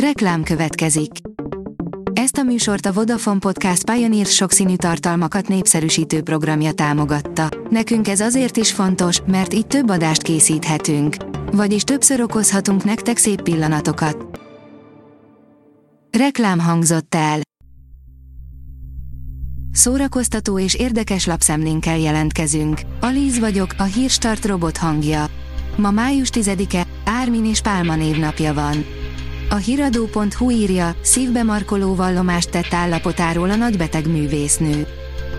Reklám következik. Ezt a műsort a Vodafone Podcast Pioneer sokszínű tartalmakat népszerűsítő programja támogatta. Nekünk ez azért is fontos, mert így több adást készíthetünk. Vagyis többször okozhatunk nektek szép pillanatokat. Reklám hangzott el. Szórakoztató és érdekes lapszemlénkkel jelentkezünk. Alíz vagyok, a hírstart robot hangja. Ma május 10-e, Ármin és Pálma névnapja van. A hiradó.hu írja, szívbe markoló vallomást tett állapotáról a nagybeteg művésznő.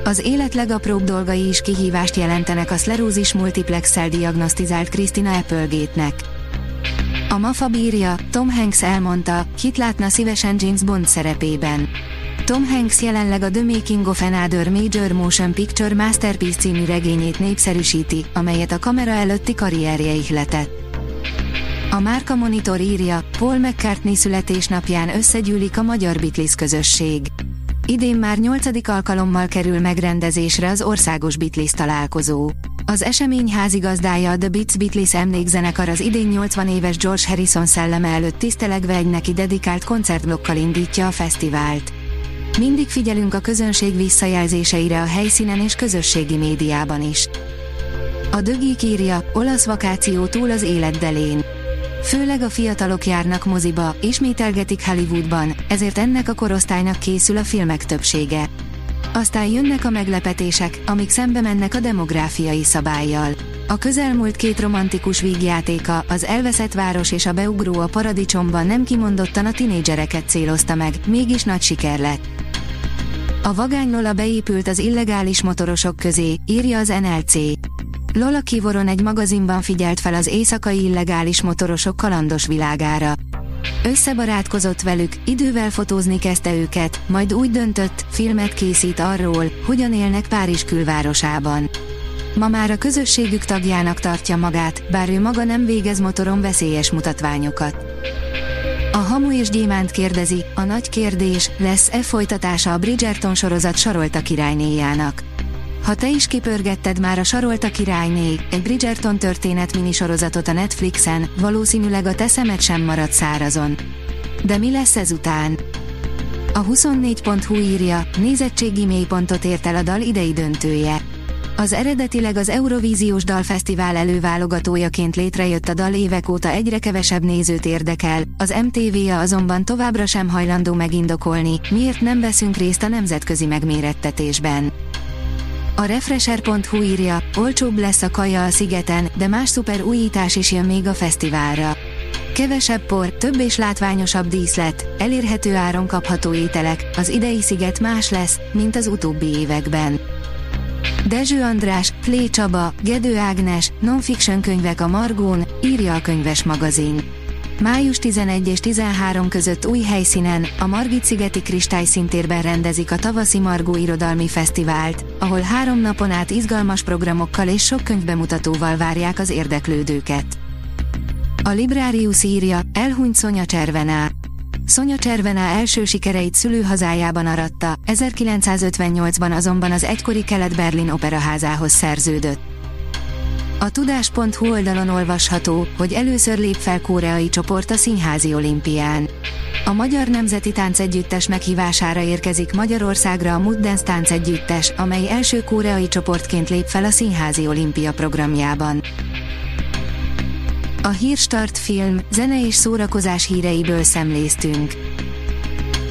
Az élet legapróbb dolgai is kihívást jelentenek a szlerózis multiplexel diagnosztizált Christina Applegate-nek. A Mafa bírja, Tom Hanks elmondta, kit látna szívesen James Bond szerepében. Tom Hanks jelenleg a The Making of Another Major Motion Picture Masterpiece című regényét népszerűsíti, amelyet a kamera előtti karrierje ihletett. A Márka Monitor írja, Paul McCartney születésnapján összegyűlik a magyar Beatles közösség. Idén már nyolcadik alkalommal kerül megrendezésre az országos Beatles találkozó. Az esemény házigazdája a The Beats Beatles emlékzenekar az idén 80 éves George Harrison szelleme előtt tisztelegve egy neki dedikált koncertblokkal indítja a fesztivált. Mindig figyelünk a közönség visszajelzéseire a helyszínen és közösségi médiában is. A dögik írja, olasz vakáció túl az életdelén. Főleg a fiatalok járnak moziba, ismételgetik Hollywoodban, ezért ennek a korosztálynak készül a filmek többsége. Aztán jönnek a meglepetések, amik szembe mennek a demográfiai szabályjal. A közelmúlt két romantikus vígjátéka, az Elveszett város és a Beugró a paradicsomban nem kimondottan a tinédzsereket célozta meg, mégis nagy siker lett. A vagány Lola beépült az illegális motorosok közé, írja az NLC. Lola Kivoron egy magazinban figyelt fel az éjszakai illegális motorosok kalandos világára. Összebarátkozott velük, idővel fotózni kezdte őket, majd úgy döntött, filmet készít arról, hogyan élnek Párizs külvárosában. Ma már a közösségük tagjának tartja magát, bár ő maga nem végez motoron veszélyes mutatványokat. A Hamu és Gyémánt kérdezi, a nagy kérdés, lesz-e folytatása a Bridgerton sorozat Sarolta királynéjának. Ha te is kipörgetted már a Sarolta királyné, egy Bridgerton történet minisorozatot a Netflixen, valószínűleg a te szemed sem marad szárazon. De mi lesz ezután? A 24.hu írja, nézettségi mélypontot ért el a dal idei döntője. Az eredetileg az Eurovíziós Dalfesztivál előválogatójaként létrejött a dal évek óta egyre kevesebb nézőt érdekel, az MTV-a azonban továbbra sem hajlandó megindokolni, miért nem veszünk részt a nemzetközi megmérettetésben. A Refresher.hu írja, olcsóbb lesz a kaja a szigeten, de más szuper újítás is jön még a fesztiválra. Kevesebb por, több és látványosabb díszlet, elérhető áron kapható ételek, az idei sziget más lesz, mint az utóbbi években. Dezső András, Plé Csaba, Gedő Ágnes, non-fiction könyvek a Margón, írja a könyves magazin. Május 11 és 13 között új helyszínen, a Margit-szigeti Kristályszintérben rendezik a tavaszi Margó Irodalmi Fesztivált, ahol három napon át izgalmas programokkal és sok könyvbemutatóval várják az érdeklődőket. A Librarius írja, elhunyt Szonya Cservená. Szonya Cservená első sikereit szülőhazájában aratta, 1958-ban azonban az egykori Kelet-Berlin operaházához szerződött. A tudás.hu oldalon olvasható, hogy először lép fel koreai csoport a Színházi olimpián. A Magyar Nemzeti Táncegyüttes meghívására érkezik Magyarországra a Dance Táncegyüttes, amely első koreai csoportként lép fel a Színházi olimpia programjában. A Hírstart film, zene és szórakozás híreiből szemléztünk.